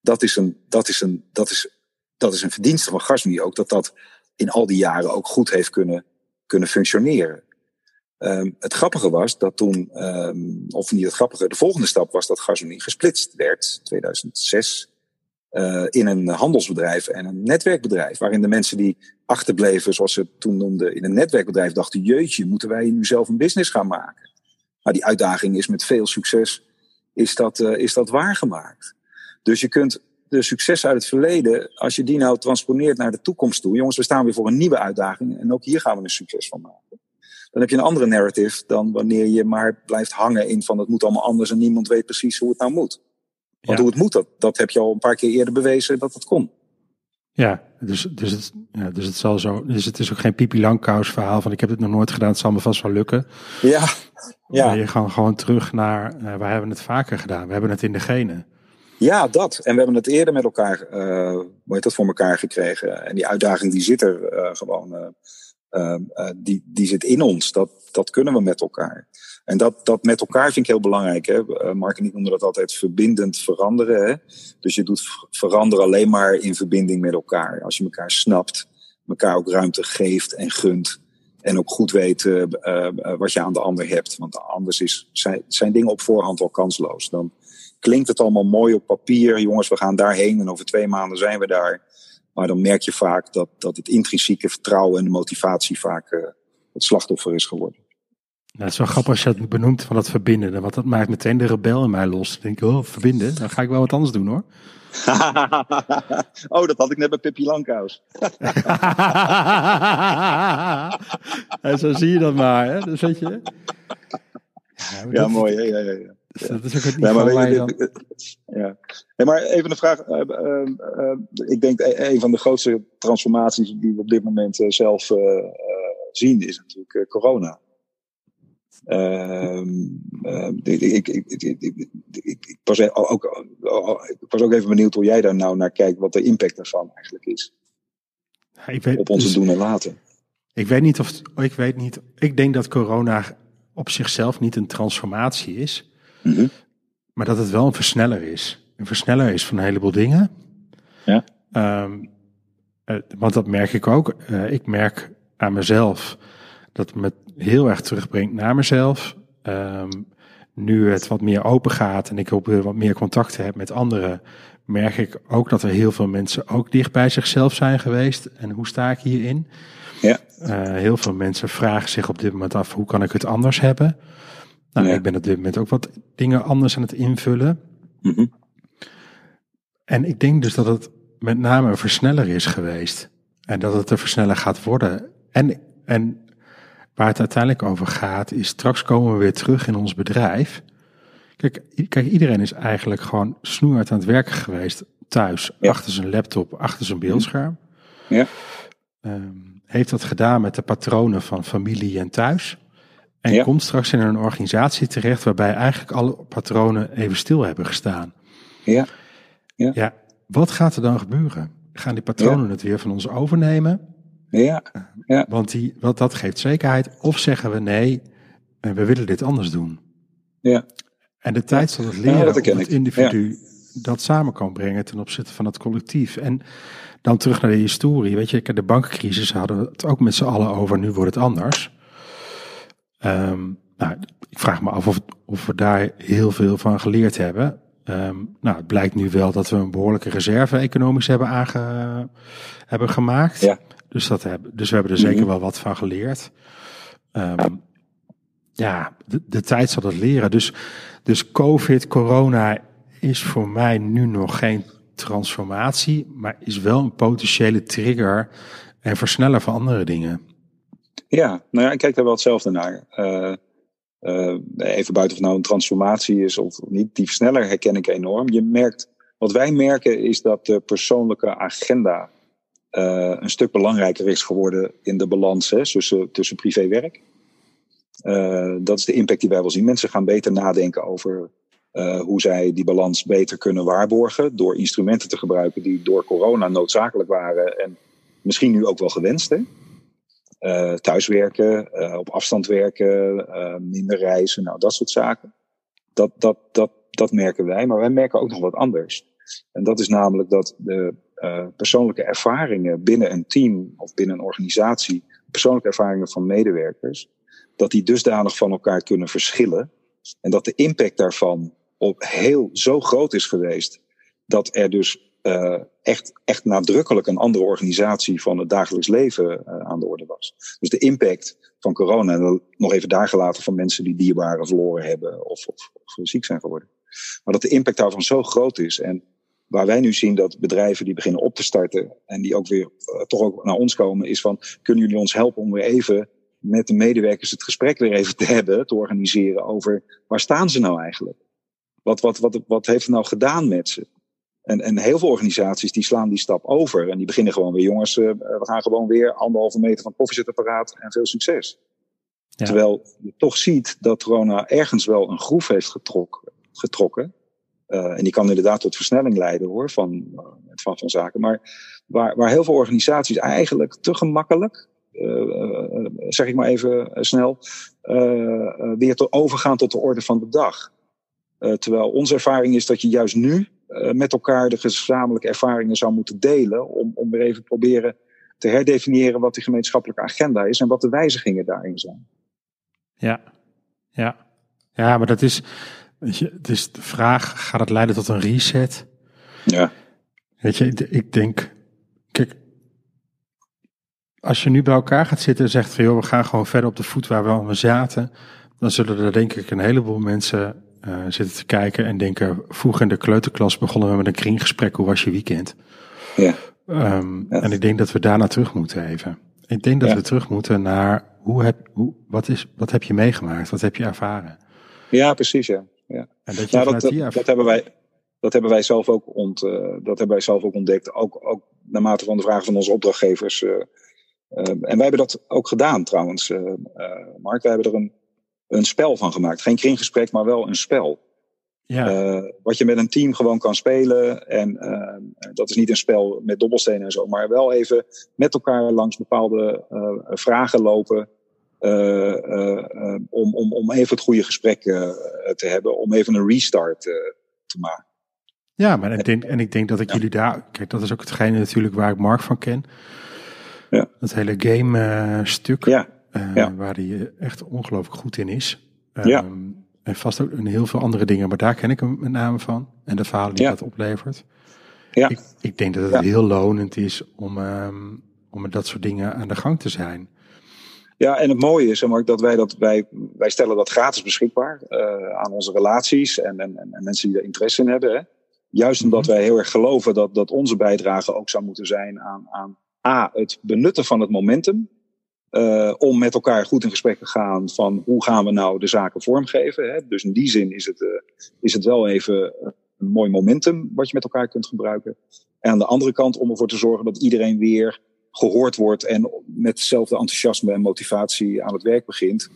Dat is een, dat is een, dat is, dat is een verdienste van Gasunie ook, dat dat in al die jaren ook goed heeft kunnen, kunnen functioneren. Um, het grappige was dat toen, um, of niet het grappige, de volgende stap was dat Gasunie gesplitst werd, 2006 uh, in een handelsbedrijf en een netwerkbedrijf. Waarin de mensen die achterbleven, zoals ze toen noemden, in een netwerkbedrijf dachten: jeetje, moeten wij nu zelf een business gaan maken? Maar die uitdaging is met veel succes is dat, uh, is dat waargemaakt. Dus je kunt de successen uit het verleden, als je die nou transponeert naar de toekomst toe. Jongens, we staan weer voor een nieuwe uitdaging en ook hier gaan we een succes van maken. Dan heb je een andere narrative dan wanneer je maar blijft hangen in van het moet allemaal anders en niemand weet precies hoe het nou moet. Want hoe het moet, dat, dat heb je al een paar keer eerder bewezen dat het kon. Ja, dus, dus, het, ja, dus het zal zo. Dus het is ook geen Pipi Langkous verhaal van ik heb het nog nooit gedaan, het zal me vast wel lukken. Ja. ja. je gaat gewoon terug naar uh, we hebben het vaker gedaan. We hebben het in de genen. Ja, dat. En we hebben het eerder met elkaar, uh, hoe heet dat, voor elkaar gekregen. En die uitdaging die zit er uh, gewoon, die, die zit in ons. Dat, dat kunnen we met elkaar. En dat, dat met elkaar vind ik heel belangrijk. Hè? Eh, Mark en ik noemen dat altijd verbindend veranderen. Hè? Dus je doet veranderen alleen maar in verbinding met elkaar. Als je elkaar snapt, elkaar ook ruimte geeft en gunt. En ook goed weet uh, uh, wat je aan de ander hebt. Want anders is, zijn, zijn dingen op voorhand al kansloos. Dan klinkt het allemaal mooi op papier. Jongens, we gaan daarheen en over twee maanden zijn we daar. Maar dan merk je vaak dat, dat het intrinsieke vertrouwen en de motivatie vaak het slachtoffer is geworden. Nou, het is wel grappig als je het benoemt van dat verbinden. Want dat maakt meteen de rebel in mij los. Dan denk ik, oh, verbinden, dan ga ik wel wat anders doen hoor. oh, dat had ik net bij Pippi Lankhuis. en zo zie je dat maar, hè? Dus weet je. Ja, ja mooi, hè? Ja, ja, ja. Dus dat is ook het ja, maar, waar je dan... ja. Hey, maar even een vraag. Uh, uh, uh, ik denk een van de grootste transformaties die we op dit moment zelf zien is natuurlijk corona. Ik, ik, ik, ik, was ook, ik even benieuwd hoe jij daar nou naar kijkt, wat de impact daarvan eigenlijk is. Weet, op onze dus, doen en laten. Ik weet niet of, ik weet niet, ik denk dat corona op zichzelf niet een transformatie is, mm -hmm. maar dat het wel een versneller is. Een versneller is van een heleboel dingen. Ja. Um, uh, want dat merk ik ook. Uh, ik merk aan mezelf dat me heel erg terugbrengt naar mezelf. Um, nu het wat meer open gaat en ik ook weer wat meer contacten heb met anderen, merk ik ook dat er heel veel mensen ook dicht bij zichzelf zijn geweest. En hoe sta ik hierin? Ja. Uh, heel veel mensen vragen zich op dit moment af, hoe kan ik het anders hebben? Nou, ik ben op dit moment ook wat dingen anders aan het invullen. Mm -hmm. En ik denk dus dat het met name een versneller is geweest. En dat het een versneller gaat worden. En, en Waar het uiteindelijk over gaat, is straks komen we weer terug in ons bedrijf. Kijk, kijk iedereen is eigenlijk gewoon snoeihard aan het werken geweest thuis, achter zijn laptop, achter zijn beeldscherm. Ja. Um, heeft dat gedaan met de patronen van familie en thuis. En ja. komt straks in een organisatie terecht waarbij eigenlijk alle patronen even stil hebben gestaan. Ja. Ja. ja wat gaat er dan gebeuren? Gaan die patronen het weer van ons overnemen? Ja, ja. Want die, wat dat geeft zekerheid. Of zeggen we nee, we willen dit anders doen. Ja. En de tijd zal het leren om het individu dat samen kan brengen ten opzichte van het collectief. En dan terug naar de historie. Weet je, de bankencrisis hadden we het ook met z'n allen over. Nu wordt het anders. Ehm, nou, ik vraag me af of, of, we daar heel veel van geleerd hebben. Ehm, nou, het blijkt nu wel dat we een behoorlijke reserve economisch hebben, aange, hebben gemaakt. Ja. Dus, dat hebben, dus we hebben er zeker mhm. wel wat van geleerd. Ehm, ja, de, de, tijd zal het leren. Dus, dus COVID, corona is voor mij nu nog geen transformatie, maar is wel een potentiële trigger en versneller van andere dingen. Ja, nou ja, ik kijk daar wel hetzelfde naar. Uh, uh, even buiten of nou een transformatie is of niet, die versneller herken ik enorm. Je merkt, wat wij merken is dat de persoonlijke agenda uh, een stuk belangrijker is geworden in de balans hè, tussen, tussen privé-werk. dat is de impact die wij wel zien. Mensen gaan beter nadenken over hoe zij die balans beter kunnen waarborgen door instrumenten te gebruiken die door corona noodzakelijk waren en misschien nu ook wel gewenst. Hè? Uh, thuiswerken, uh, op afstand werken, minder reizen, nou dat soort zaken. Dat, dat, dat, dat merken wij, maar wij merken ook nog wat anders. En dat is namelijk dat de persoonlijke ervaringen binnen een team of binnen een organisatie, persoonlijke ervaringen van medewerkers, dat die dusdanig van elkaar kunnen verschillen. En dat de impact daarvan op heel zo groot is geweest dat er dus uh, echt, echt nadrukkelijk een andere organisatie van het dagelijks leven uh, aan de orde was. Dus de impact van corona, en nog even daar gelaten van mensen die dierbaren verloren hebben of, of, of, ziek zijn geworden. Maar dat de impact daarvan zo groot is en waar wij nu zien dat bedrijven die beginnen op te starten en die ook weer uh, toch ook naar ons komen, is van kunnen jullie ons helpen om weer even met de medewerkers het gesprek weer even te hebben, te organiseren over waar staan ze nou eigenlijk? Wat, wat, wat, wat heeft het nou gedaan met ze? En, en heel veel organisaties die slaan die stap over. En die beginnen gewoon weer, jongens, uh, we gaan gewoon weer anderhalve meter van het koffiezetapparaat en veel succes. Ja. Terwijl je toch ziet dat corona ergens wel een groef heeft getrok, getrokken. Uh, en die kan inderdaad tot versnelling leiden hoor, van, van, van zaken. Maar waar, waar heel veel organisaties eigenlijk te gemakkelijk, uh, zeg ik maar even snel, weer te overgaan tot de orde van de dag. Terwijl onze ervaring is dat je juist nu uh, met elkaar de gezamenlijke ervaringen zou moeten delen. Om, om weer even proberen te herdefiniëren wat die gemeenschappelijke agenda is en wat de wijzigingen daarin zijn. Ja, ja. Ja, maar dat is, weet je, het is de vraag, gaat het leiden tot een reset? Ja. Weet je, ik denk, kijk, als je nu bij elkaar gaat zitten en zegt van joh, we gaan gewoon verder op de voet waar we al zaten, dan zullen er denk ik een heleboel mensen uh, zitten te kijken en denken, vroeger in de kleuterklas begonnen we met een kringgesprek, hoe was je weekend? Ja. Um, En ik denk dat we daarna terug moeten even. Ik denk dat we terug moeten naar, hoe heb, hoe, wat, is, wat heb je meegemaakt? Wat heb je ervaren? Ja, precies, ja. ja. En dat, je nou, dat, hebben wij, dat hebben wij zelf ook, ont, uh, dat hebben wij zelf ook ontdekt, ook, ook naarmate van de vragen van onze opdrachtgevers. Uh, en wij hebben dat ook gedaan trouwens, Mark. Wij hebben er een een spel van gemaakt. Geen kringgesprek, maar wel een spel. Ja. Uh, wat je met een team gewoon kan spelen. En uh, dat is niet een spel met dobbelstenen en zo, maar wel even met elkaar langs bepaalde uh, vragen lopen. om, om, om even het goede gesprek te hebben, om even een restart te maken. Ja, maar ik denk, en ik denk dat ik jullie daar. Kijk, dat is ook hetgene natuurlijk waar ik Mark van ken. Ja. Dat hele game stuk. Ja. Ja. Waar hij echt ongelooflijk goed in is. Ja. En vast ook in heel veel andere dingen, maar daar ken ik hem met name van. En de verhalen die dat oplevert. Ja. Ik, ik denk dat het heel lonend is om, um, om met dat soort dingen aan de gang te zijn. Ja, en het mooie is, Mark, dat wij dat wij, wij stellen dat gratis beschikbaar uh, aan onze relaties en, en, en, mensen die er interesse in hebben. Hè. Juist omdat mhm. wij heel erg geloven dat, dat onze bijdrage ook zou moeten zijn aan, aan A, het benutten van het momentum. Uh, om met elkaar goed in gesprek te gaan van hoe gaan we nou de zaken vormgeven. Hè? Dus in die zin is het, uh, is het wel even een mooi momentum wat je met elkaar kunt gebruiken. En aan de andere kant om ervoor te zorgen dat iedereen weer gehoord wordt en met hetzelfde enthousiasme en motivatie aan het werk begint.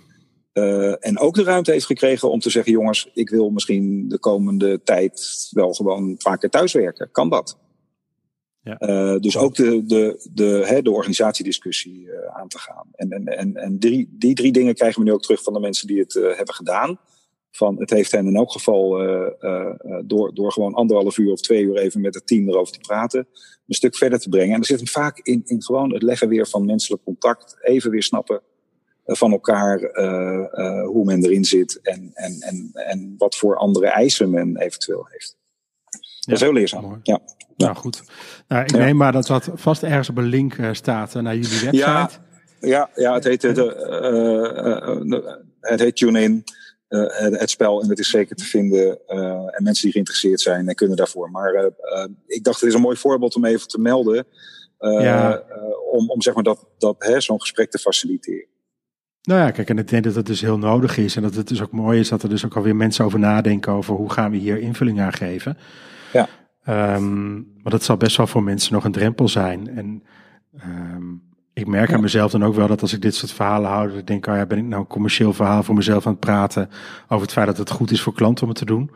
En ook de ruimte heeft gekregen om te zeggen: jongens, ik wil misschien de komende tijd wel gewoon vaker thuiswerken. Kan dat? Ja. Uh, dus ook de, de, de, hè, de organisatiediscussie uh, aan te gaan. En, en, en, en drie, die drie dingen krijgen we nu ook terug van de mensen die het uh, hebben gedaan. van het heeft hen in elk geval door, door gewoon anderhalf uur of twee uur even met het team erover te praten, een stuk verder te brengen. En er zit hem vaak in, in gewoon het leggen weer van menselijk contact, even weer snappen van elkaar hoe men erin zit en, en, en, en wat voor andere eisen men eventueel heeft. Dat is heel leerzaam. Ja. Nou goed. Nou, ik neem maar dat dat vast ergens op een link staat naar jullie website. Ja, ja, ja het heet, uh, het heet TuneIn. Het, het, spel en het is zeker te vinden. en mensen die geïnteresseerd zijn en kunnen daarvoor. Maar ik dacht, het is een mooi voorbeeld om even te melden. Ja. om, om zeg maar dat, dat zo'n gesprek te faciliteren. Nou ja, kijk, en ik denk dat het dus heel nodig is. En dat het dus ook mooi is dat er dus ook alweer mensen over nadenken over hoe gaan we hier invulling aan geven. Um, maar dat zal best wel voor mensen nog een drempel zijn. En um, ik merk aan mezelf dan ook wel dat als ik dit soort verhalen hou, ik denk, oh ja, ben ik nou een commercieel verhaal voor mezelf aan het praten over het feit dat het goed is voor klanten om het te doen.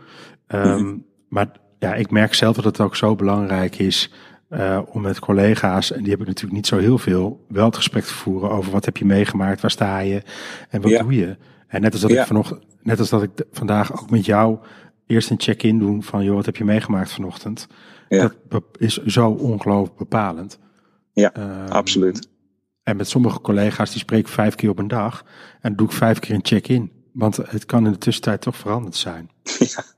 Um, Maar ja, ik merk zelf dat het ook zo belangrijk is uh, om met collega's, en die heb ik natuurlijk niet zo heel veel, wel het gesprek te voeren over wat heb je meegemaakt, waar sta je en wat doe je. En net als dat ik vanochtend, net als dat ik vandaag ook met jou eerst een check-in doen van, joh, wat heb je meegemaakt vanochtend? Ja. Dat is zo ongelooflijk bepalend. Ja, um, absoluut. En met sommige collega's die spreken vijf keer op een dag en doe ik vijf keer een check-in. Want het kan in de tussentijd toch veranderd zijn.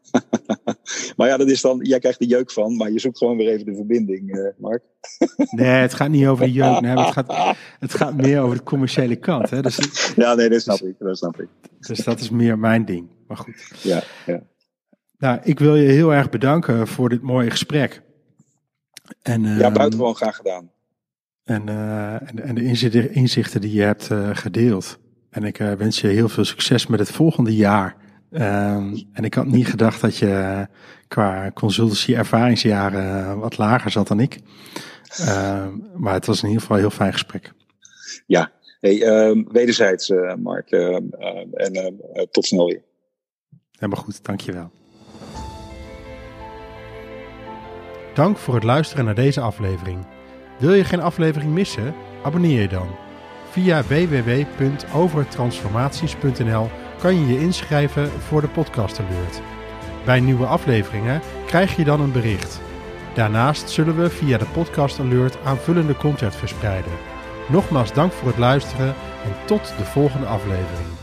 maar ja, dat is dan, jij krijgt de jeuk van, maar je zoekt gewoon weer even de verbinding, uh, Mark. nee, het gaat niet over de jeuk, nee, het, gaat, het gaat meer over de commerciële kant. Hè? Dus, ja, nee, dat snap ik, dat snap ik. Dus dat is meer mijn ding, maar goed. Ja, ja. Nou, ik wil je heel erg bedanken voor dit mooie gesprek. En, uh, ja, buitengewoon graag gedaan. En, uh, en, en, de inzichten die je hebt uh, gedeeld. En ik uh, wens je heel veel succes met het volgende jaar. Um, en ik had niet gedacht dat je qua consultancy ervaringsjaren wat lager zat dan ik. Um, maar het was in ieder geval een heel fijn gesprek. Ja, hey, ehm, wederzijds Mark. en tot snel weer. Helemaal goed, dankjewel. Dank voor het luisteren naar deze aflevering. Wil je geen aflevering missen? Abonneer je dan. Via www.overtransformaties.nl kan je je inschrijven voor de podcast alert. Bij nieuwe afleveringen krijg je dan een bericht. Daarnaast zullen we via de podcast alert aanvullende content verspreiden. Nogmaals dank voor het luisteren en tot de volgende aflevering.